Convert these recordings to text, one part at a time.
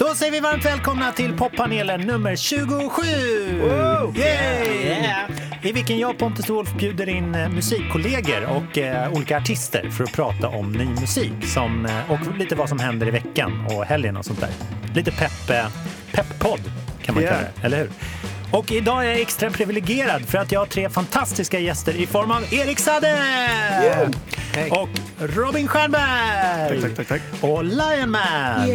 Då säger vi varmt välkomna till poppanelen nummer 27! Yay! I vilken jag, Pontus Wolf, bjuder in eh, musikkollegor och eh, olika artister för att prata om ny musik som, eh, och lite vad som händer i veckan och helgen och sånt där. Lite pepp, eh, pepp-podd kan man Yeah. kalla det, eller hur? Och idag är jag extra privilegierad för att jag har tre fantastiska gäster i form av Erik Sade! Och Robin Stjernberg! Tack, tack, tack. Och Lionman!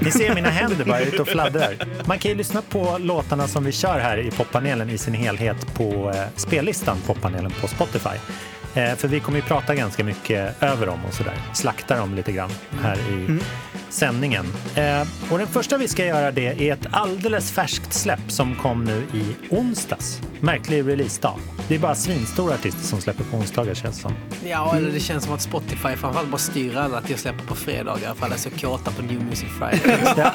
Ni ser mina händer bara ute och fladdrar. Man kan ju lyssna på låtarna som vi kör här i poppanelen i sin helhet på eh, spellistan poppanelen på Spotify. Eh, för vi kommer ju prata ganska mycket över dem och sådär. Slakta dem lite grann här i sändningen. Eh, och den första vi ska göra det är ett alldeles färskt släpp som kom nu i onsdags. Märklig releasedag. Det är bara svinstora artister som släpper på onsdagar känns som. Ja, eller det känns som att Spotify framförallt bara styr alla att jag släpper på fredagar för alla är så kåta på New Music Friday.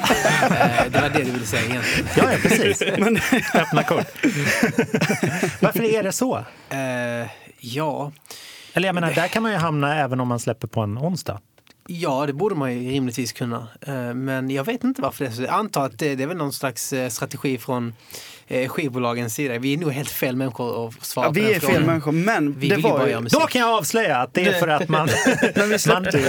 Eh, det var det du ville säga egentligen. Ja, ja precis. Öppna kort. Varför är det så? Ja. Eller jag menar, där kan man ju hamna även om man släpper på en onsdag. ja, det borde man ju rimligtvis kunna. Eh, men jag vet inte varför det är så. Jag antar att det, det är väl någon slags eh, strategi från eh, skivbolagens sida. Vi är nog helt fel människor att svara Ja, på vi är frågan. fel människor, men Vi det vill var bara ju... göra musik. Då kan jag avslöja att det är för att man... Men vi släppte ju...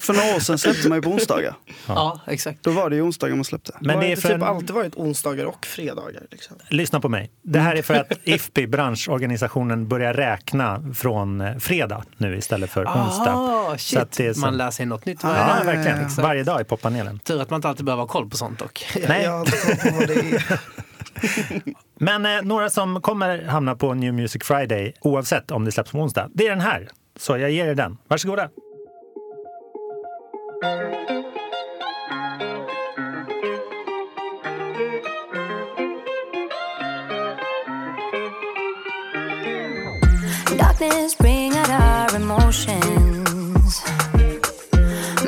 För några år sedan släppte man ju på onsdagar. Ja, exakt. Då var det ju onsdagar man släppte. Men det är har för typ alltid varit onsdagar och fredagar. Liksom. Lyssna på mig. Det här är för att IFPI, branschorganisationen, börjar räkna från eh, fredag nu istället för onsdag. Ah, Så att shit. det är så- Man lär sig något nytt varje Ja, dag. verkligen. Exakt. Varje dag i poppanelen. Tur att man inte alltid behöver ha koll på sånt dock. Nej. Jag har inte koll på vad det är. Men eh, några som kommer hamna på New Music Friday oavsett om det släpps på onsdag, det är den här. Så jag ger er den. Varsågoda. Darkness bring out our emotions.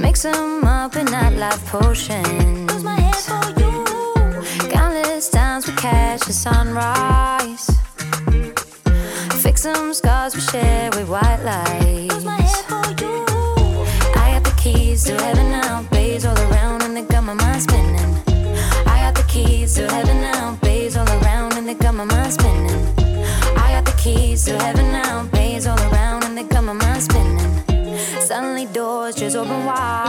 Mix them up in that life potion. Countless times we catch the sunrise. Fix some scars we share with white lights. I got the keys to heaven now, bays all around, and they got my mind spinning. I got the keys to heaven now, bays all around, and they got my mind spinning. I got the keys to heaven now, bays all around, and they got my mind spinning. Suddenly doors just open wide.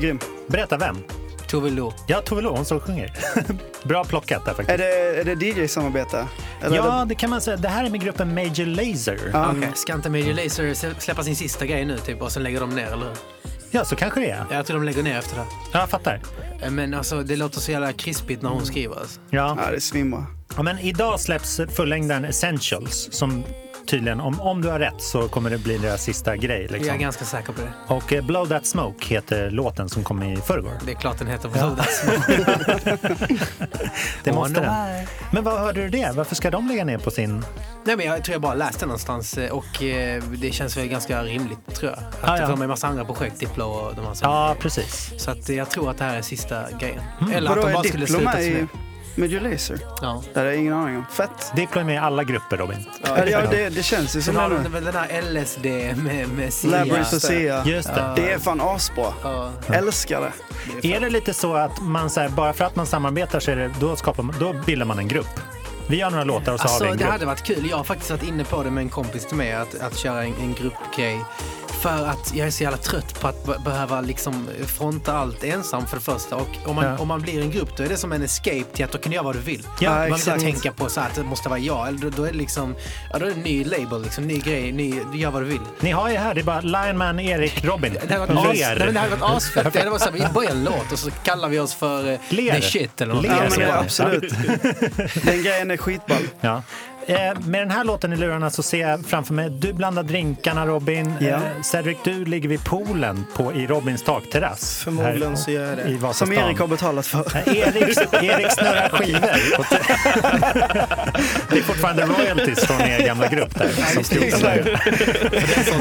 Grym. Berätta vem? Tove Lo. Ja, Tove Lo, hon står och sjunger. Bra plockat där Är faktiskt. det, är det DJ-samarbete? Är Ja, det kan man säga. Det här är med gruppen Major Lazer. Ja. Okej, Ska inte Major Lazer slä- släppa sin sista grej nu typ och sen lägger de ner, eller hur? Ja, så kanske det är. Jag tror de lägger ner efter det. Ja, jag fattar. Eh, Men alltså, det låter så jävla krispigt när hon skriver. Alltså. Ja. Ja, det är svimbra. ja, men idag släpps fullängdaren Essentials som tydligen, om, om du har rätt så kommer det bli deras sista grej. Jag är Liksom. ganska säker på det. Och eh, Blow That Smoke heter låten som kom i förrgår. Det är klart den heter Blow That Smoke. Det måste den. Men vad hörde du det? Varför ska de lägga ner på sin... Nej, men jag tror jag bara läste någonstans eh, och eh, det känns väl ganska rimligt tror jag. Att Ja, ja. De har en massa andra projekt, Diplo och de har så. Ja, precis. Så att eh, jag tror att det här är sista grejen. Eller att Vadå, de är bara skulle sluta med. Major Lazer? Ja. Det har jag ingen aning om. Fett. Diplo är med i alla grupper, Robin. Ja, ja, det, det känns ju som har det de nu. den här LSD med, med Sia. Labyrinth och Sia. Just det. Det är fan asbra. Ja. Älskar det. Är det lite så att man så här, bara för att man samarbetar så är det, då, skapar man, då bildar man en grupp? Vi gör några låtar och så har Alltså, vi en det grupp. hade varit kul. Jag har faktiskt varit inne på det med en kompis till mig att, att köra en, en gruppgrej. För att jag är så jävla trött på att be- behöva liksom fronta allt ensam för det första. Och om man, Ja. om man blir en grupp då är det som en escape till att då kan du göra vad du vill. Ja, man exakt. inte tänka på så att det måste vara jag. Eller då, då är det liksom, ja, då är det en ny label, liksom, ny grej, ny, du gör vad du vill. Ni har ju här, det är bara Lionman, Erik, Robin. Det hade varit, as, det hade varit asfett. Det var så här, vi börjar en låt och så kallar vi oss för eh, Ler. The Shit eller något. Ler. Ja, men absolut. Den grejen är skitball. Ja. Eh, med den här låten i lurarna så ser jag framför mig du blandar drinkarna Robin. Ja. Eh, Cedric, du ligger vid poolen på, i Robins takterrass. Förmodligen så gör jag det. I Som. Erik har betalat för. Erik, Erik snurrar skivor. Det är fortfarande royalties från er gamla grupp där.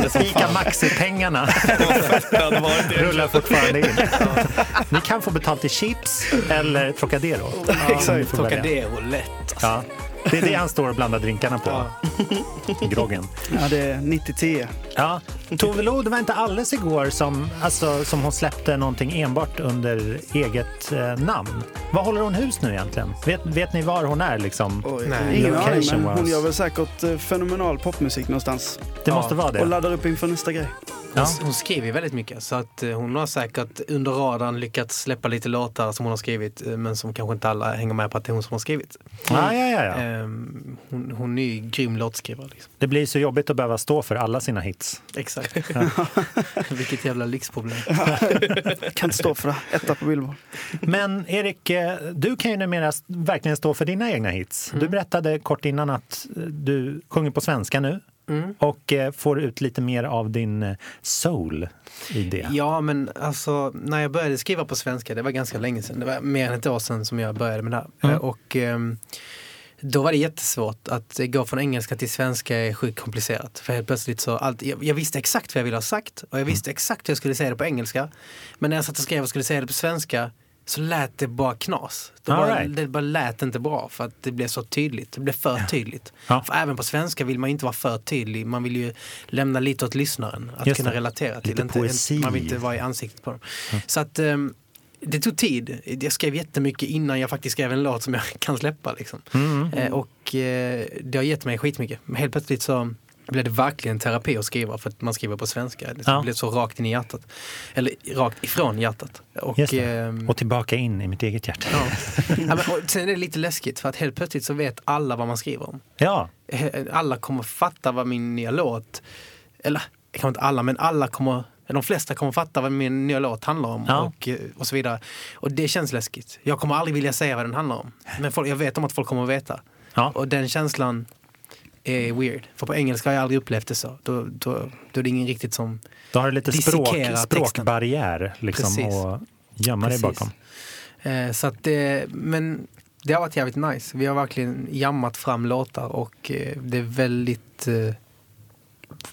Som Ica Maxi-pengarna rullar fortfarande in. Ni kan få betalt i chips eller Trocadero. Exakt. Får välja. Trocadero lätt. Ja. Det är det han står och blandar drinkarna på. Groggen. Ja, det är 90-10. Ja. Tove Lo, det var inte alldeles igår som, alltså, som hon släppte någonting enbart under eget eh, namn. Var håller hon hus nu egentligen? Vet, vet ni var hon är liksom? Oj. Nej. Ingen aning, men hon gör väl säkert eh, fenomenal popmusik någonstans. Det måste vara Och det. laddar upp inför nästa grej. Hon, Ja. hon skriver ju väldigt mycket så att eh, hon har säkert under radarn lyckats släppa lite låtar som hon har skrivit eh, men som kanske inte alla hänger med på att det är hon som har skrivit. Ja, ja, ja, ja. Ehm, hon, hon är ju grym låtskrivare. Liksom. Det blir så jobbigt att behöva stå för alla sina hits. Exakt. Vilket jävla lyxproblem. Kan inte stå för det. Etta på Billboard. Men Erik, eh, du kan ju numera verkligen stå för dina egna hits. Du berättade kort innan att du sjunger på svenska nu Mm. och eh, får ut lite mer av din eh, soul i det. Ja, men alltså när jag började skriva på svenska, det var ganska länge sedan. Det var mer än ett år sedan som jag började med det här. Mm. Eh, Och ehm, då var det jättesvårt. Att gå från engelska till svenska är sjukt komplicerat. För helt plötsligt så, allt, jag, jag visste exakt vad jag ville ha sagt och jag visste exakt hur jag skulle säga det på engelska. Men när jag satt och skrev och skulle säga det på svenska så lät det bara knas. Det bara, right. det bara lät inte bra för att det blev så tydligt. Det blev för tydligt. Ja. För även på svenska vill man inte vara för tydlig. Man vill ju lämna lite åt lyssnaren att Just kunna det. relatera till. Lite Inte, poesi. man vill inte vara i ansiktet på dem. Så att ehm, det tog tid. Jag skrev jättemycket innan jag faktiskt skrev en låt som jag kan släppa. Liksom. Mm. Eh, och eh, det har gett mig skitmycket. Helt plötsligt så blev det verkligen terapi att skriva för att man skriver på svenska. Det Ja. blev så rakt in i hjärtat. Eller rakt ifrån hjärtat. Och, ehm, Och tillbaka in i mitt eget hjärta. ja. ja, men, sen är det lite läskigt för att helt plötsligt så vet alla vad man skriver om. Ja, Eh, Alla kommer fatta vad min nya låt, eller kanske inte alla, men alla kommer de flesta kommer fatta vad min nya låt handlar om Ja. och, eh, och så vidare. Och det känns läskigt. Jag kommer aldrig vilja säga vad den handlar om. Men folk, jag vet om att folk kommer att veta. ja. Och den känslan är weird. För på engelska har jag aldrig upplevt det så. Då, då, då är det ingen riktigt som... Då har du lite språk, språkbarriär liksom, Precis. och gömma dig bakom. Eh, så att det, men det har varit jävligt nice. Vi har verkligen jammat fram låtar och eh, det är väldigt eh,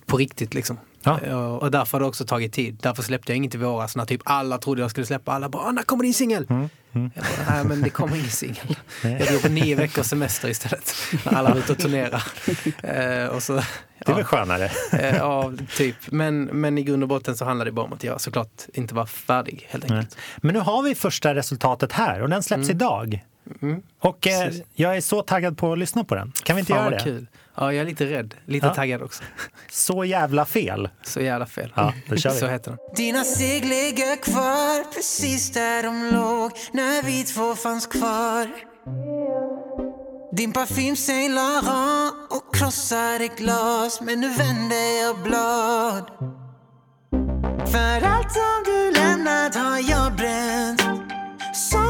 på riktigt liksom. Ja. Eh, och därför har det också tagit tid. Därför släppte jag inget i våras när typ alla trodde jag skulle släppa. Alla bara "Ah, “när kommer din singel?” Mm, mm. Jag bara, Nej men det kommer ingen singel. Jag drog på nio veckors semester istället. Alla var ute och turnerade. Eh, och så, Det är ja. väl skönare? Eh, ja, typ. Men, men i grund och botten så handlar det bara om att jag såklart inte var färdig helt enkelt. Men nu har vi första resultatet här och den släpps idag. Mm. Och eh, jag är så taggad på att lyssna på den. Kan vi inte Fan göra det? kul. Ja, jag är lite rädd. Lite Ja. taggad också. Så jävla fel. Så jävla fel. Ja, då kör vi. Så heter den. Dina steg ligger kvar precis där de låg när vi två fanns kvar Din parfym Saint Laurent och krossade glas men nu vänder jag blad För allt som du lämnat har jag bränt som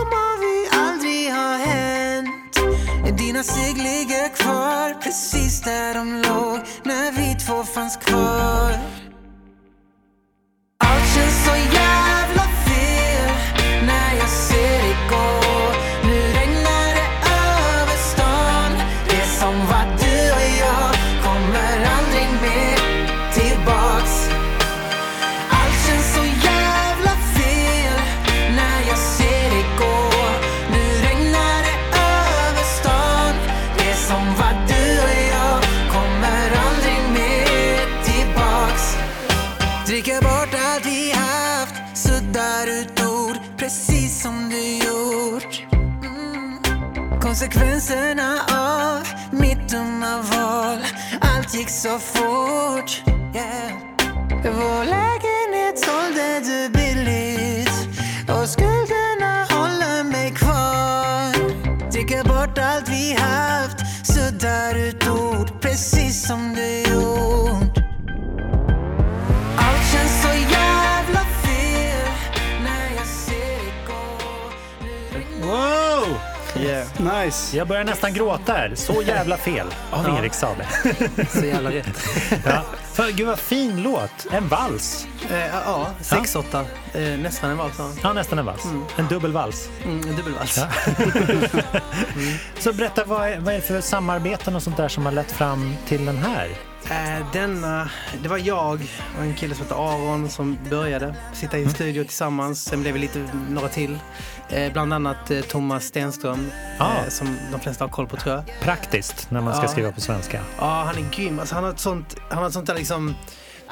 Mina steg ligger kvar precis där de låg när vi två fanns kvar. Allt gick så fort yeah. Vår Yeah. Nice. Jag börjar nästan gråta här. Så jävla fel av Ja. Erik sa det. Så jävla rätt. Ja. För, gud vad fin låt. En vals. Eh, ja, 6-8. Eh, nästan en vals. ja. Ja, nästan en vals. En dubbel vals. Mm, en dubbelvals. Ja. Så berätta, vad är, vad är det för samarbeten och sånt där som har lett fram till den här? Eh, denna, det var jag och en kille som heter Aron som började sitta i en studio tillsammans. Sen blev vi lite några till. Eh, bland annat eh, Thomas Stenström Ah. eh, som de flesta har koll på tror jag. Praktiskt när man ska Ja. skriva på svenska. Ja, han är grym. Alltså, han, har ett sånt, han har ett sånt där liksom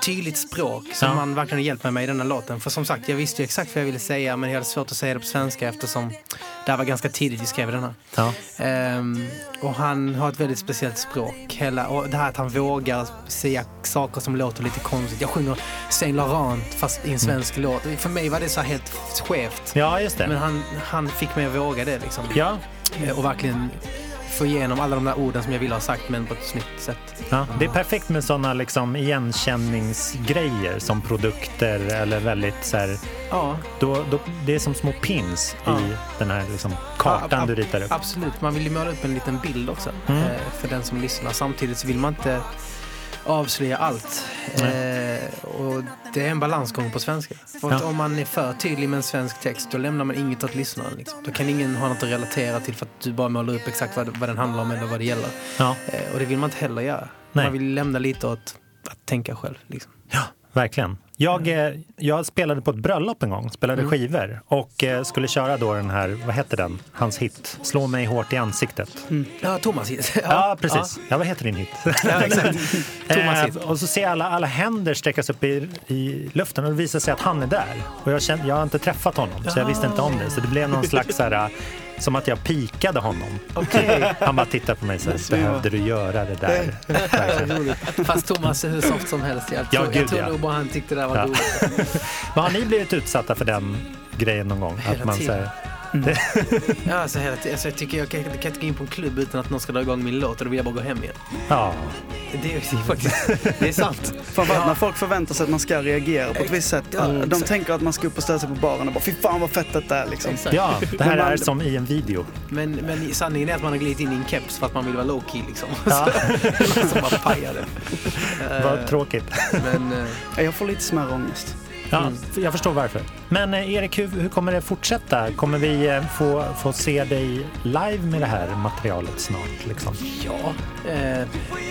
tydligt språk som Ja. han verkligen har hjälpt mig med i den här låten. För som sagt, jag visste ju exakt vad jag ville säga men jag hade svårt att säga det på svenska eftersom det här var ganska tidigt vi skrev den här. Ja. Ehm, och han har ett väldigt speciellt språk. Hela, och det här att han vågar säga saker som låter lite konstigt. Jag sjunger Saint Laurent fast i en svensk låt. För mig var det så här helt skevt. ja, just det. Men han, han fick mig att våga det liksom. Ja, Eh, Och verkligen få igenom alla de där orden som jag ville ha sagt men på ett snyggt sätt. ja. Det är perfekt med sådana liksom igenkänningsgrejer som produkter eller väldigt så här, Ja, då, då, det är som små pins Ja. i den här liksom kartan Ja, du ritar upp. absolut. Man vill ju måla upp en liten bild också Mm. eh, för den som lyssnar. Samtidigt så vill man inte avslöja allt. Eh, och det är en balansgång på svenska. Ja. om man är för tydlig med en svensk text då lämnar man inget åt lyssnaren. Liksom. Då kan ingen ha något att relatera till för att du bara målar upp exakt vad, vad den handlar om eller vad det gäller. Ja, Eh, och det vill man inte heller göra. Nej. Man vill lämna lite åt att tänka själv. Liksom. verkligen. Jag, eh, jag spelade på ett bröllop en gång, spelade Mm. skivor och eh, skulle köra då den här, vad hette den, hans hit, Slå mig hårt i ansiktet. Ja, Thomas hit. Ja, precis. Ja. vad heter din hit? Ja, exakt. Thomas hit. Eh, och så ser jag alla, alla händer sträckas upp i, i luften och det visar sig att han är där. Och jag, kände, jag har inte träffat honom, så jag visste inte om det. Så det blev någon slags så här, som att jag pikade honom. Okej. Han bara tittade på mig och sa, behövde du göra det där? Fast Thomas är hur soft som helst. Jag Ja, tror, gud, jag tror ja. nog bara han tyckte det där var Ja. roligt. Men har ni blivit utsatta för den grejen någon gång? Hela att man tiden. Säger, Ja, alltså, hela. Alltså, jag, tycker jag, kan, jag kan inte gå in på en klubb utan att någon ska dra igång min låt och då vill jag bara gå hem igen. ja, Det är, faktiskt det är sant. Framförallt när folk förväntar sig att man ska reagera på ett visst sätt. Ja, de exakt. tänker att man ska upp och ställa sig på baren och bara fy fan vad fett detta är liksom. Ja, det här man- är som i en video. Men, men sanningen är att man har glidit in i en keps för att man vill vara low key liksom. Ja. som bara pajade. Vad Eh, tråkigt. Men eh, Jag får lite smärre ångest. Ja, jag förstår varför. Men eh, Erik, hur, hur kommer det fortsätta? Kommer vi eh, få, få se dig live med det här materialet snart? Liksom? ja, eh,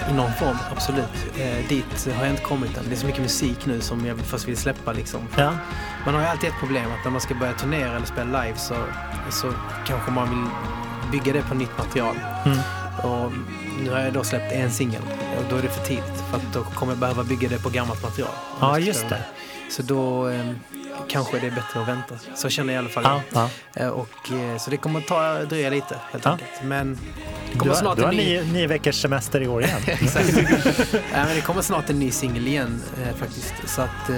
i någon form absolut. Eh, dit har jag inte kommit än. Det är så mycket musik nu som jag först vill släppa liksom. Ja, Man har ju alltid ett problem att när man ska börja turnera eller spela live så, så kanske man vill bygga det på nytt material. Mm. Och nu har jag då släppt en singel och då är det för tidigt för att då kommer jag behöva bygga det på gammalt material. ja just det. Så då eh, kanske det är bättre att vänta. Så känner jag i alla fall. Ja, ja. Eh, och, eh, så det kommer att ta, dröja lite helt Ja. enkelt. Men det Du kommer har, snart du har en ny... nio, nio veckors semester i år igen. Exakt. ja, men det kommer snart en ny singel igen eh, faktiskt. Så att eh,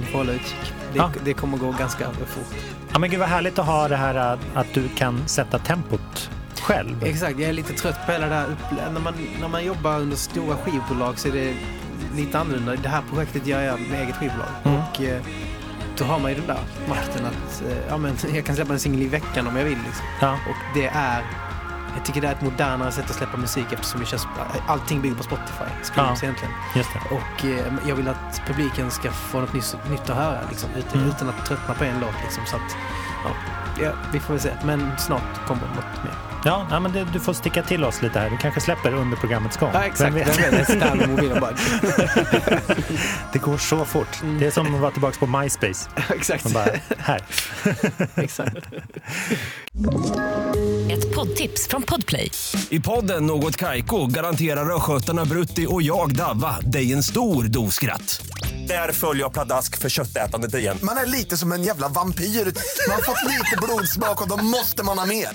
ni får hålla utkik. Det, Ja. det kommer gå ganska fort. Ja, men gud vad härligt att ha det här att, att du kan sätta tempot själv. Exakt, jag är lite trött på hela det här när man, när man jobbar under stora skivbolag så är det lite annorlunda. Det här projektet gör jag med eget skivbolag. Mm. Och eh, då har man ju den där makten att eh, ja, men jag kan släppa en singel i veckan om jag vill. Liksom. Ja, Och det är jag tycker det är ett modernare sätt att släppa musik eftersom det känns, allting bygger på Spotify. Streams Ja. egentligen. Och eh, jag vill att publiken ska få något nyss, nytt att höra liksom, utan, Mm. utan att tröttna på en låt. Liksom, så att, ja, vi får väl se. Men snart kommer något mer. Ja, ja men det, du får sticka till oss lite här. Du kanske släpper under programmets gång. Ja, exakt. Vem vet? Vem vet? Jag mobilen bara. Det går så fort. Mm. Det är som att vara tillbaka på MySpace. exakt. Bara, här. exakt. Ett poddtips från Podplay. I podden Något Kaiko garanterar östgötarna Brutti och jag, Davva, dig en stor dos skratt. Där följer jag pladask för köttätandet igen. Man är lite som en jävla vampyr. Man har fått lite blodsmak och då måste man ha mer.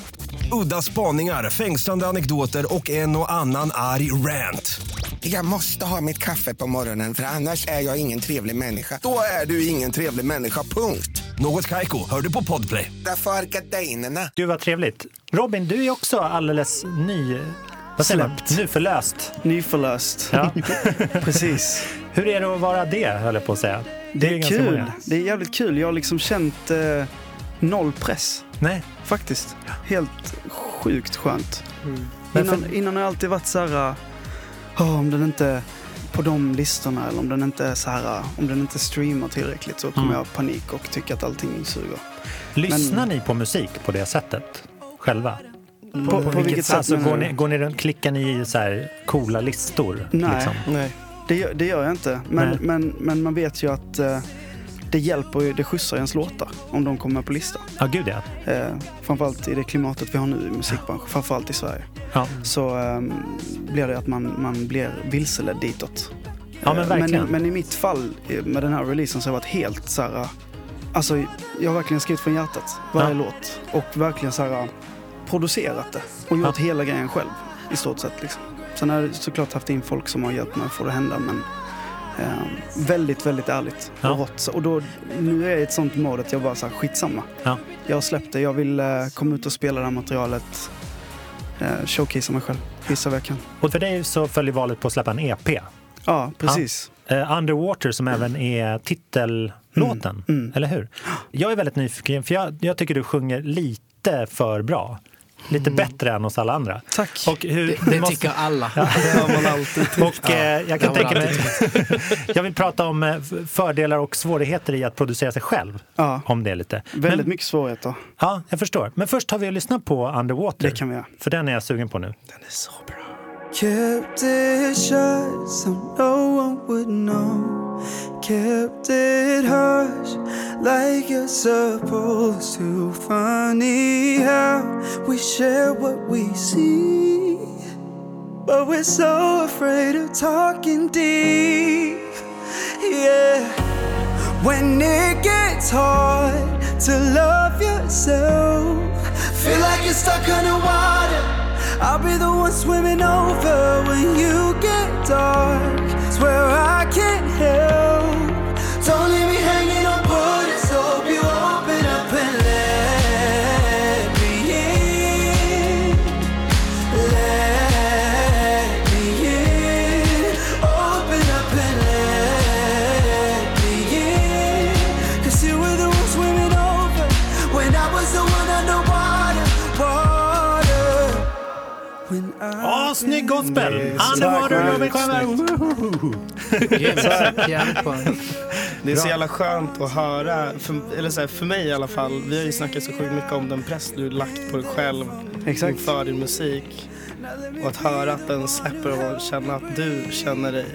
Udda spaningar, fängslande anekdoter och en och annan arg rant. Jag måste ha mitt kaffe på morgonen för annars är jag ingen trevlig människa. Då är du ingen trevlig människa, punkt. Något Kaiko, hör du på Podplay. Därför är gardinerna. Gud vad trevligt. Robin, du är också alldeles ny... Vad säger man? Släppt. Nyförlöst. Nyförlöst. Ja. Precis. Hur är det att vara det, höll jag på att säga? Det ju är ganska kul. många. Det är jävligt kul. Jag har liksom känt eh, noll press. Nej. Faktiskt. Helt sjukt skönt. Men för- Innan, innan har jag alltid varit så här, "Åh, om den inte på de listorna eller om den inte är så här, om den inte streamar tillräckligt så kommer Mm. jag ha panik och tycka att allting suger. Lyssnar ni på musik på det sättet själva? På, på, vilket sätt alltså, går, ni, går ni runt, klickar ni i så här coola listor? Nej. Liksom? Nej. Det, gör- det gör jag inte. Men, men, men man vet ju att eh, det hjälper ju, det skjutsar ens låtar om de kommer på listan. Ja, gud ja. Eh, framförallt i det klimatet vi har nu i musikbranschen, framförallt i Sverige. ja. Så ehm, blir det att man, man blir vilseledd ditåt. Ja, men Eh, verkligen. men, men i mitt fall eh, med den här releasen så har jag varit helt så här. eh, Alltså jag har verkligen skrivit från hjärtat varje Ja. låt och verkligen så här eh, producerat det och gjort Ja. hela grejen själv i stort sett. Liksom. Sen har jag såklart haft in folk som har hjälpt mig att få det att hända men eh, väldigt, väldigt ärligt Ja. och rått. Så- Och då, nu är jag i ett sånt mode att jag bara så här, skitsamma. Ja. Jag har släppt det, jag vill eh, komma ut och spela det här materialet, eh, showcasea mig själv, visa vad jag kan. Och för dig så följer valet på att släppa en EP. Ja, precis. Eh, Underwater som även är titellåten, Mm, mm. eller hur? Jag är väldigt nyfiken, för jag, jag tycker du sjunger lite för bra. Lite bättre än hos alla andra. Tack. Och hur, Det, det måste- tycker alla. Det har man alltid tyckt. Och eh, jag kan det har tänka mig... jag vill prata om eh, fördelar och svårigheter i att producera sig själv. Ja, Om det lite. väldigt Men, mycket svårigheter. ja, jag förstår. Men först tar vi och lyssnar på Underwater. Det kan vi göra. För den är jag sugen på nu. Den är så bra. Kept it shut so no one would know. Kept it hush like you're supposed to. Funny how we share what we see. But we're so afraid of talking deep. Yeah. When it gets hard to love yourself, feel like you're stuck underwater. I'll be the one swimming over when you get dark. Swear I can't help. Åh, snygg gospel! Underwater, Robin Sjöberg! Det är så jävla skönt att höra, för, eller så här, för mig i alla fall, vi har ju snackat så sjukt mycket om den press du lagt på dig själv Exakt. inför din musik. Och att höra att den släpper och känna att du känner dig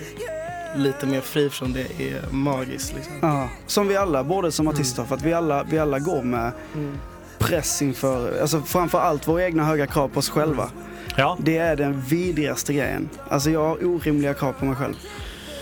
lite mer fri från det är magiskt. Liksom. Ja, som vi alla, både som artister, för att vi alla, vi alla går med Mm. press inför, alltså framför allt våra egna höga krav på oss själva. Ja, Det är den vidrigaste grejen. Alltså jag har orimliga krav på mig själv.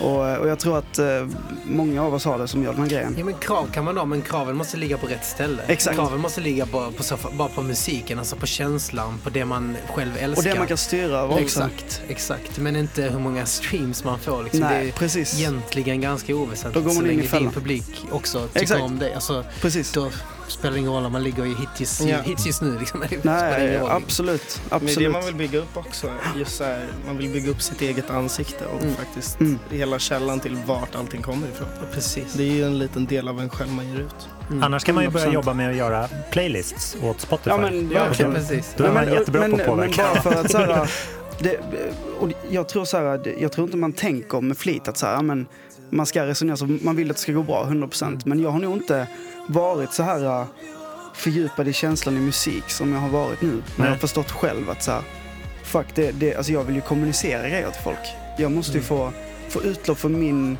Och, och jag tror att eh, många av oss har det som gör den här grejen. Ja, men krav kan man ha, men kraven måste ligga på rätt ställe. Exakt. Kraven måste ligga bara på, så- bara på musiken, alltså på känslan, på det man själv Och älskar. det man kan styra över också. Exakt, exakt. Men inte hur många streams man får. Liksom. Nej, det är precis. egentligen ganska oväsentligt. Då går man så in i länge din fällan. publik också tycker Exakt. om det. Alltså, Precis. då spelar ingen roll om man ligger i just, Ja. just nu. Liksom. Nej, absolut. Men det är det absolut. man vill bygga upp också. Just så här, man vill bygga upp sitt eget ansikte och Mm. faktiskt Mm. hela källan till vart allting kommer ifrån. Precis. Det är ju en liten del av en själv man ger ut. Mm. annars kan man ju börja 100%. jobba med att göra playlists åt Spotify. Ja, men Ja, verkligen. precis. Då är man jättebra men, på att påverka. Men bara för att så här, det, och jag tror så här, jag tror inte man tänker med flit att så här, ja, men man ska resonera så, man vill att det ska gå bra 100%. Men jag har nog inte varit så här äh, fördjupad i känslan i musik som jag har varit nu. När jag har förstått själv att så här, fuck, det, det, alltså jag vill ju kommunicera grejer till folk. Jag måste ju få, få utlopp för min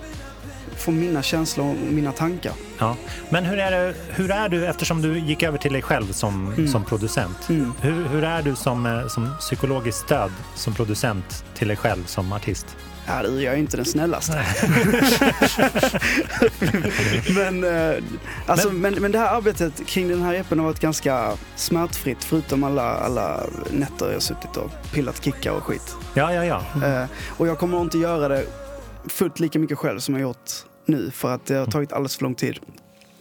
för mina känslor och mina tankar. Ja. Men hur är, det, hur är du, eftersom du gick över till dig själv som, Mm. som producent, Mm. hur, hur är du som, eh, som psykologiskt stöd som producent till dig själv som artist? Ja, du, jag är inte den snällaste. men, eh, alltså, men... Men, det här arbetet kring den här EPen har varit ganska smärtfritt förutom alla, alla nätter jag har suttit och pillat kickar och skit. Ja, ja, ja. Eh, och jag kommer inte göra det fullt lika mycket själv som jag gjort nu för att det har tagit alldeles för lång tid.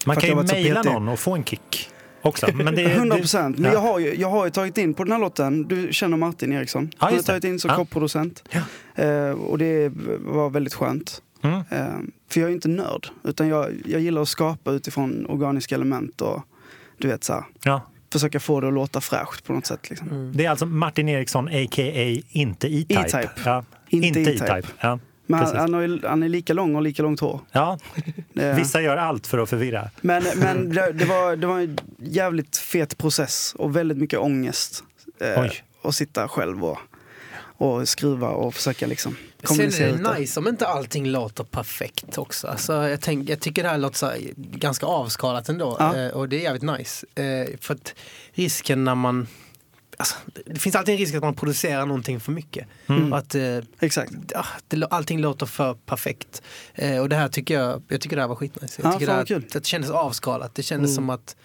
Man kan ju mejla någon och få en kick också. Men det, 100 det, procent. Men ja. jag, har ju, jag har ju tagit in på den här låten, du känner Martin Eriksson. Han har tagit in som Ja. co-producent. Ja. Eh, och det var väldigt skönt. Mm. Eh, för jag är inte nörd, utan jag, jag gillar att skapa utifrån organiska element och du vet så här, Ja. försöka få det att låta fräscht på något sätt. Liksom. Det är alltså Martin Eriksson, a.k.a. inte E-Type. E-Type. Ja, Inte inte E-Type. E-Type. Ja, Men han, han, har ju- han är lika lång och lika långt hår. ja, vissa gör allt för att förvirra. Men, men det, det, var, det var en jävligt fet process och väldigt mycket ångest. Eh, Oj. att sitta själv och, och skruva och försöka liksom Sen kommunicera är ut det nice om inte allting låter perfekt också. Alltså, jag, tänk, jag tycker det här låter så här, ganska avskalat ändå Ja. eh, och det är jävligt nice. Eh, för att risken när man... Alltså, det finns alltid en risk att man producerar någonting för mycket. Mm. Att eh, Exakt. det, allting låter för perfekt. Eh, och det här tycker jag, jag tycker det här var skitnice. Jag Ja, tycker det, här, det kändes avskalat. Det kändes Mm. som att...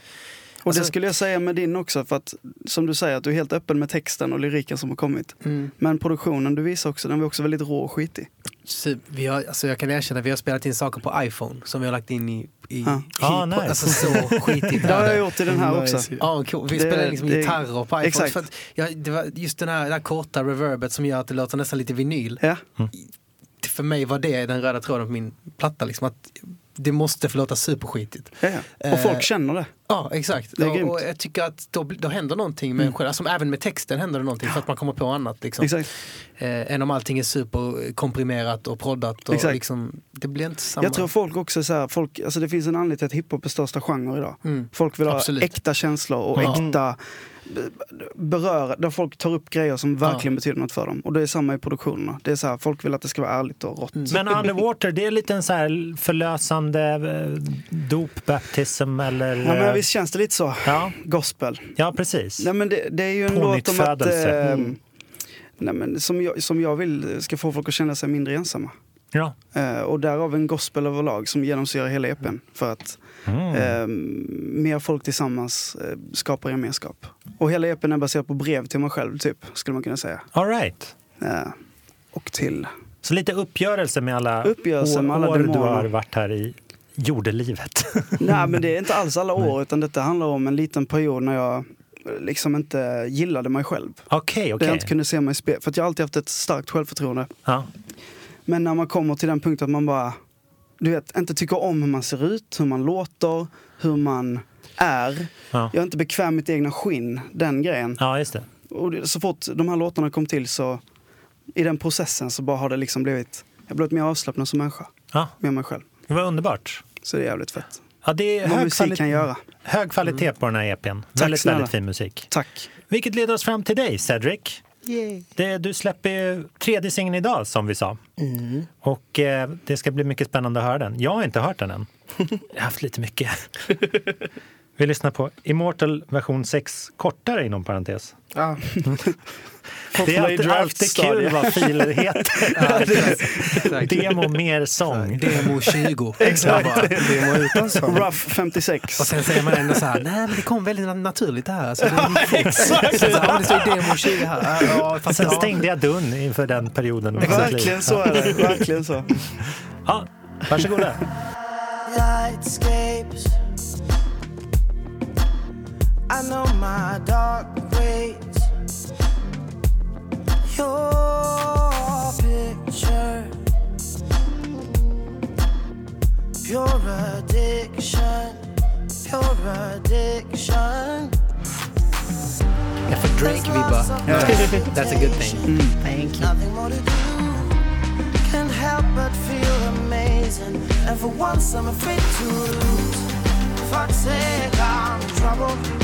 Och Alltså- det skulle jag säga med din också, för att som du säger att du är helt öppen med texten och lyriken som har kommit. Mm, Men produktionen du visar också, den var också väldigt rå och skitig. så vi har, alltså jag kan erkänna vi har spelat in saker på iPhone som vi har lagt in i... i, Ja. i Ah, nice. Alltså så skitigt. Det har jag gjort i den här Nice. också. Ja, cool. Vi Det- spelade liksom det- gitarrer på iPhone. exakt. För att, ja, det var just den här, det här korta reverbet som gör att det låter nästan lite vinyl. Ja, För mig var det den röda tråden på min platta. Liksom, att det måste få låta superskitigt. ja, ja. Och Eh, folk känner det. Ja, exakt. Det och, och jag tycker att då, då händer någonting med en själv. Alltså, även med texten händer det någonting för att man kommer på annat. Liksom. Exakt. Eh, än om allting är superkomprimerat och proddat. Och Exakt. liksom, det blir inte samma. Jag tror folk också är så här, folk, alltså det finns en anledning till att hiphop är största genre idag. Mm. Folk vill ha Absolut. äkta känslor och Ja. äkta b- beröra, där folk tar upp grejer som verkligen betyder något för dem. Och det är samma i produktionerna. Det är så här, folk vill att det ska vara ärligt och rått. Men Underwater, det är lite en så här förlösande eh, dop, baptism eller... Ja, men eh, visst känns det lite så. ja, Gospel. ja, precis. Nej, men det, det är ju en låt om att... Eh, Mm. nej, men som, jag, som jag vill ska få folk att känna sig mindre ensamma. Ja. Eh, och därav en gospel överlag som genomsyrar hela EPn. För att Mm. eh, mer folk tillsammans eh, skapar gemenskap. Och hela EPn är baserad på brev till mig själv, typ, skulle man kunna säga. All right. Eh, och till... Så lite uppgörelse med alla Uppgörelse år, med alla år du har varit här i jordelivet. Nej, men det är inte alls alla år, utan detta handlar om en liten period när jag eh, liksom inte gillade mig själv. Okej, Där jag inte kunde se mig i spel. För att jag har alltid haft ett starkt självförtroende. Ja. Men när man kommer till den punkten att man bara, du vet, inte tycker om hur man ser ut, hur man låter, hur man är. Ja. Jag är inte bekväm med mitt egna skinn, den grejen. ja, just det. Och så fort de här låtarna kom till så, i den processen så bara har det liksom blivit, jag har blivit mer avslappnad som människa, Ja, med mig själv. det var underbart. Så det är jävligt fett. Ja, det är Vad hög, musik kvalitet, kan göra. hög kvalitet på den här EPn. väldigt, snälla. väldigt fin musik. Tack. Vilket leder oss fram till dig, Cedric. Det, du släpper ju tredje singeln idag, som vi sa. Och eh, det ska bli mycket spännande att höra den. Jag har inte hört den än. Jag har haft lite mycket. Vi lyssnar på Immortal version 6, kortare inom parentes. Ja. Det är alltid, alltid kul vad filer heter. Ja, exakt. Demo mer sång. Demo 20. Exakt. Demo utan sång. Rough 56. Och sen säger man ändå så här, nej men det kom väldigt na- naturligt det här. Alltså, det, exakt. Så, ja, det står demo 20 här. Ja, Ja, fast, Sen ja. stängde jag dörren inför den perioden. Verkligen så är det. Verkligen så. Ja, varsågoda. lightscapes. I know my dark ways. Your picture, pure addiction, pure addiction. Jag får Drake-vibbar. That's a good thing. Mm. Nothing more to do. Can't help but feel amazing. And for once, I'm afraid to lose. Fuck's sake, I'm in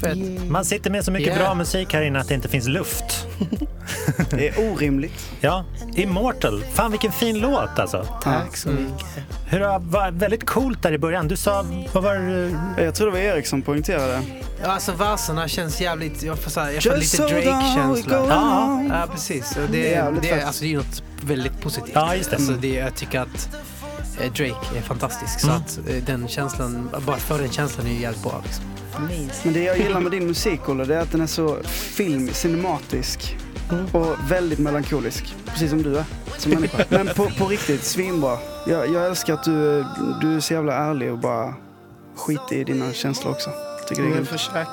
Fett. Man sitter med så mycket Yeah. bra musik här inne att det inte finns luft. Det är orimligt. Ja, Immortal. Fan vilken fin låt alltså. Tack så mycket. Hur det var väldigt coolt där i början. Du sa, vad var det? Jag tror det var Erik som poängterade. Ja, alltså verserna känns jävligt, jag får, så här, jag får lite Drake-känsla. Ja, precis. Och Det är det, jävligt det, alltså, det är något väldigt positivt. Ja, just det. Alltså, det jag tycker att Drake är fantastisk. Mm. Så att eh, den känslan, bara för den känslan är ju jävligt bra. Liksom. Men det jag gillar med din musik, Olle, det är att den är så film, cinematisk Mm. och väldigt melankolisk. Precis som du är som människa. Men på, på riktigt, svinbra. Jag, jag älskar att du, du är så jävla ärlig och bara skiter i dina känslor också. Tycker det är Jag grymt. försöker...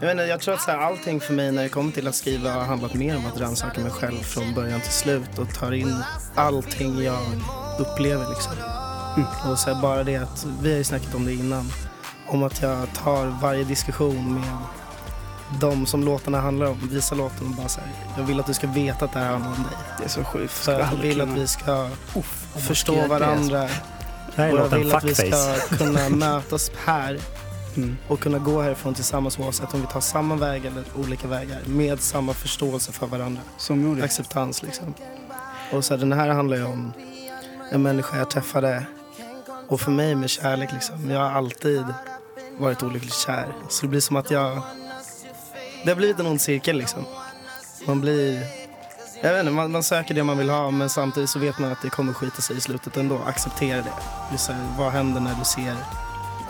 eh, jag tror att så här, allting för mig när det kommer till att skriva har handlat mer om att rannsaka mig själv från början till slut och tar in allting jag upplever. Liksom. Och så bara det att, vi har ju snackat om det innan, om att jag tar varje diskussion med de som låtarna handlar om, visar låten och bara så här, jag vill att du ska veta att det här handlar om dig. Det är så sjukt. För jag vill att vi ska förstå det är varandra Det här är och jag vill att vi ska kunna mötas här Mm. och kunna gå härifrån tillsammans oavsett om vi tar samma väg eller olika vägar med samma förståelse för varandra. Acceptans liksom. Och så här, den här handlar ju om en människa jag träffade och för mig med kärlek liksom. Jag har alltid varit olyckligt kär. Så det blir som att jag... Det har blivit en ond cirkel liksom. Man blir... Jag vet inte, man, man söker det man vill ha men samtidigt så vet man att det kommer skita sig i slutet ändå. Acceptera det. Liksom, vad händer när du ser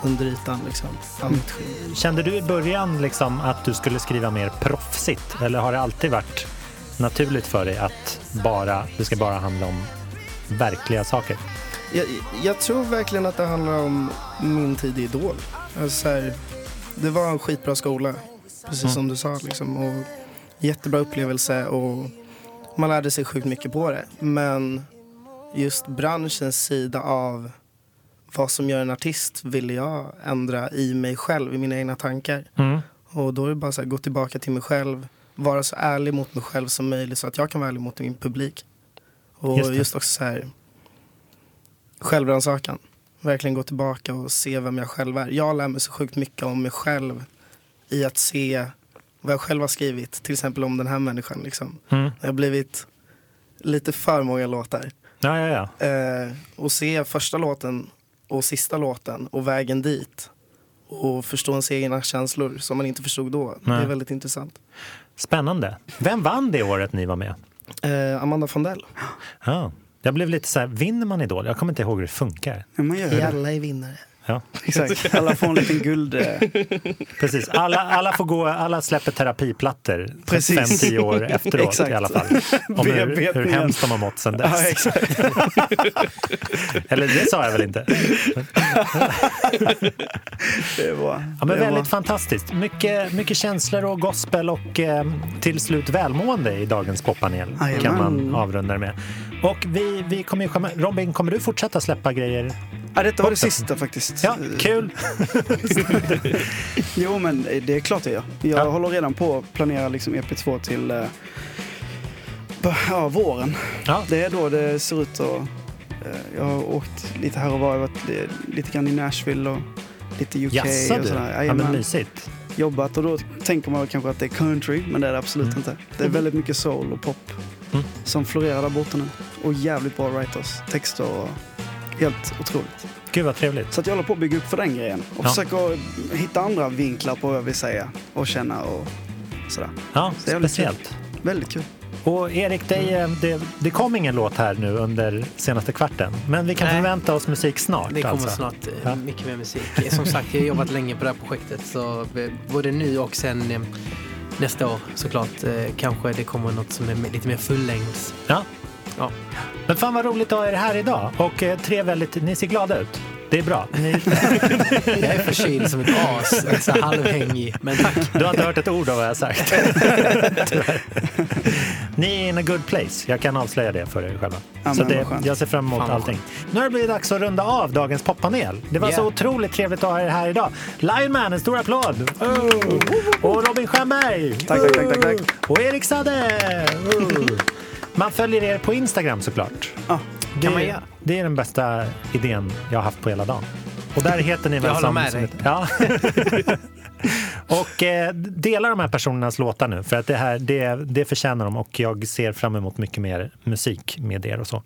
under ytan liksom? Annat. Kände du i början liksom att du skulle skriva mer proffsigt? Eller har det alltid varit naturligt för dig att bara, det ska bara handla om verkliga saker? Jag, jag tror verkligen att det handlar om min tid i Idol. Alltså så här, det var en skitbra skola, precis Mm. som du sa. Liksom, och jättebra upplevelse och man lärde sig sjukt mycket på det. Men just branschens sida av vad som gör en artist ville jag ändra i mig själv, i mina egna tankar. Mm. Och då är det bara så här, gå tillbaka till mig själv, vara så ärlig mot mig själv som möjligt så att jag kan vara ärlig mot min publik. Och Just just, det. också så här, självrannsakan. Verkligen gå tillbaka och se vem jag själv är. Jag lär mig så sjukt mycket om mig själv i att se vad jag själv har skrivit. Till exempel om den här människan. Liksom. Mm. Det har blivit lite för många låtar. Ja, ja, ja. Eh, och se första låten och sista låten och vägen dit. Och förstå ens egna känslor som man inte förstod då. Det Nej. är väldigt intressant. Spännande. Vem vann det året ni var med? Eh, Amanda Fondell. Ja. Jag blev lite så här, vinner man Idol? Jag kommer inte ihåg hur det funkar. Ja, man gör Vi det. alla är vinnare. Ja, Exakt. Alla får en liten guld... eh, precis. Alla, alla, får gå, alla släpper terapiplattor Precis. fem, tio år efteråt Exakt. i alla fall. Om hur, hur hemskt de har mått sen dess. Ja. Eller det sa jag väl inte? Det är bra. Ja, men väldigt bra. fantastiskt. Mycket, mycket känslor och gospel och eh, till slut välmående i dagens poppanel kan man avrunda det med. Och vi, vi kommer ju komma, Robin, kommer du fortsätta släppa grejer? Ja, detta var det Också. sista faktiskt. Ja, kul! Jo, men det är klart jag gör. Jag Ja. håller redan på att planera liksom EP2 till eh, ja, våren. Ja, Det är då det ser ut att... eh, jag har åkt lite här och var. Jag har varit li- lite grann i Nashville och lite UK och du? sådär. Ja, men mysigt. Jobbat och då tänker man kanske att det är country, men det är det absolut Mm. inte. Det är väldigt mycket soul och pop Mm. som florerar där borta nu. Och jävligt bra writers, texter och helt otroligt. Gud vad trevligt. Så att jag håller på att bygga upp för den grejen och Ja. försöker hitta andra vinklar på vad jag vill säga och känna och sådär. Ja, Det är väldigt speciellt. Väldigt kul. Och Erik, det, är- det, det kom ingen låt här nu under senaste kvarten. Men vi kan Nej. förvänta oss musik snart. Det kommer alltså. snart eh, Ja. mycket mer musik. Som sagt, jag har jobbat länge på det här projektet. Så eh, både nu och sen eh, nästa år såklart kanske det kommer något som är lite mer fullängds. Ja. Ja. Men fan vad roligt att ha er här idag. Och eh, tre väldigt, ni ser glada ut. Det är bra. Ni, Jag är förkyld som ett as, så halvhängig. Men tack. du har inte hört ett ord av vad jag har sagt. Tyvärr. Ni är in a good place. Jag kan avslöja det för er själva. Ja, så det, jag ser fram emot Fan, allting. Nu har det blivit dags att runda av dagens poppanel. Det var så Yeah. otroligt trevligt att ha er här idag. Lionman, en stor applåd! Oh. Och Robin Stjernberg! Tack, tack, tack, tack, tack. Och Erik Sade! Oh. Man följer er på Instagram såklart. Ja, Det, man göra. det är den bästa idén jag har haft på hela dagen. Och där heter ni väl Jag håller som, med som dig. ja. och eh, dela de här personernas låtar nu för att det här det, det förtjänar de och jag ser fram emot mycket mer musik med er och så.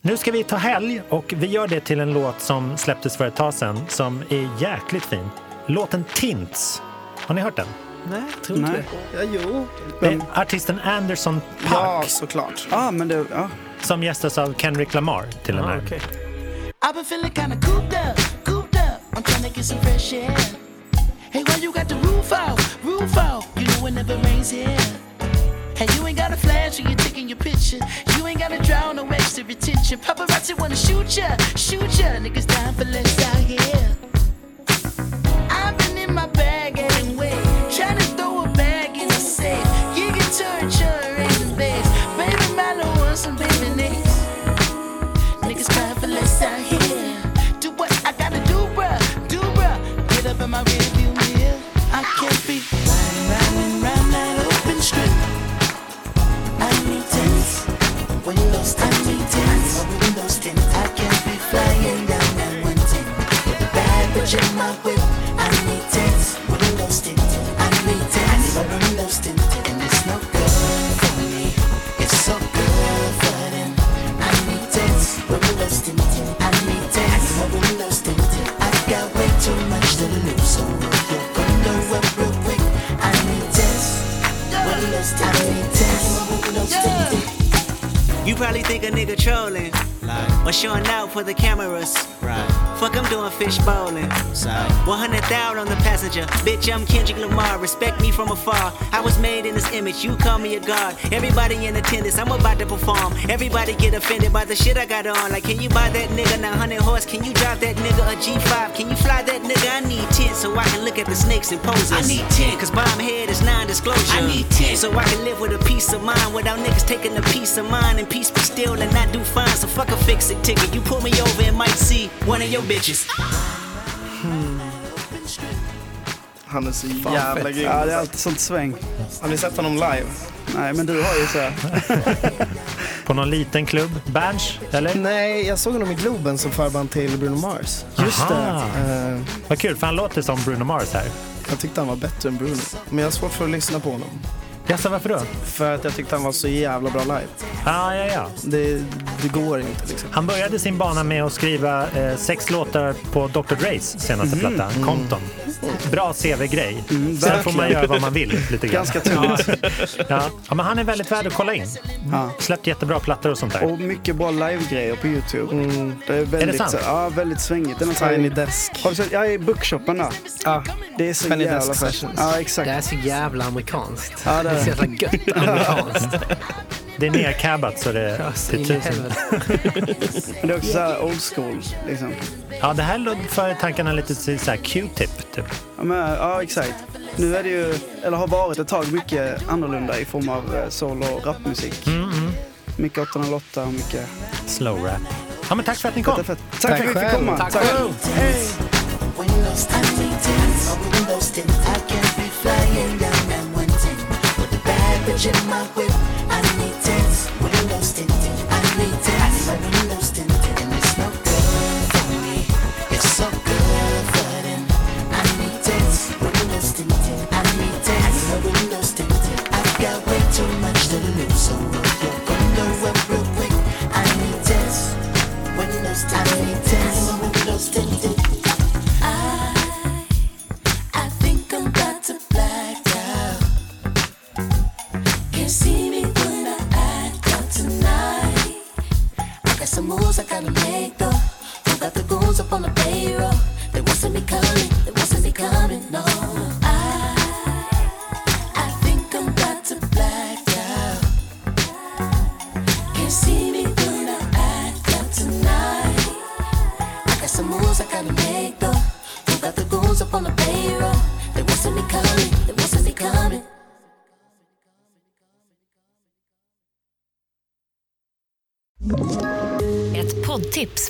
Nu ska vi ta helg och vi gör det till en låt som släpptes för ett tag sedan som är jäkligt fin. Låten Tints. Har ni hört den? Nej, jag tror inte Nej. det. Ja, jo. Det är artisten Anderson Ja, Park såklart. ah, men det, ja. som gästas av Kendrick Lamar till och med. okej. I've been feeling kinda cooped up, cooped up. I'm trying to get some fresh air. Hey, why you got the roof out, roof out? You know it never rains here. Hey, you ain't got a flash when you're taking your picture. You ain't gotta draw no extra attention. Paparazzi wanna shoot ya, shoot ya. Niggas down for less out here. I've been in my bag anyway. Some baby on. Bitch, I'm Kendrick Lamar. Respect me from afar. I was made in this image. You call me a god. Everybody in attendance. I'm about to perform. Everybody get offended by the shit I got on. Like, can you buy that nigga 900 horse? Can you drive that nigga a G5? Can you fly that nigga? I need 10 so I can look at the snakes and poses. I need 10 cause bomb head is non-disclosure. I need 10 so I can live with a peace of mind without niggas taking a piece of mine and peace be still and not do fine. So fuck a fix it ticket. You pull me over and might see one of your bitches. Hmm. Han är så Fan, jävla fett. grym. Ja, det är alltid sånt sväng. Har ni sett honom live? Nej, men du har ju så. På någon liten klubb? Berns, eller? Nej, jag såg honom i Globen som förband till Bruno Mars. Just Aha. det. Eh, Vad kul, för han låter som Bruno Mars här. jag tyckte han var bättre än Bruno. Men jag har svårt för att lyssna på honom. Jaså, varför då? För att jag tyckte han var så jävla bra live. Ah, ja, ja. Det, det går inte liksom. Han började sin bana med att skriva eh, sex låtar på Dr. Dres senaste Mhm. platta, Mm. Compton. Bra CV-grej. Mm, Sen får man göra vad man vill lite grann. Ganska tungt. Ja. ja, men han är väldigt värd att kolla in. Ja. Släppt jättebra plattor och sånt där. Och mycket bra live-grejer på Youtube. Det är, väldigt, Är det sant? så- Ja, väldigt svängigt. Det är någon Tiny Desk. Har du sett? Ja, i Bookshopen där. Ja, Det är så Penny jävla. Sessions. Ja, exakt. Det är så jävla amerikanskt. Ja, det är det är så jävla gött amerikanskt. Det är nercabbat så det Ja, till tusen. det är också så här old school. Liksom. Ja, det här för tankarna lite till så här Q-tip. Typ. Ja, men, ja, exakt. Nu är det ju, eller har varit ett tag, mycket annorlunda i form av eh, soul och rapmusik. Mm, mm. Mycket 808 och mycket... Slow rap. Ja, men tack för att ni kom. Fett, fett. Tack, för att vi fick komma. Tack Tack. my windows tint. I can't be flying down and one thing with a bad bitch in my way. Moves I gotta make though. Who got the goons up on the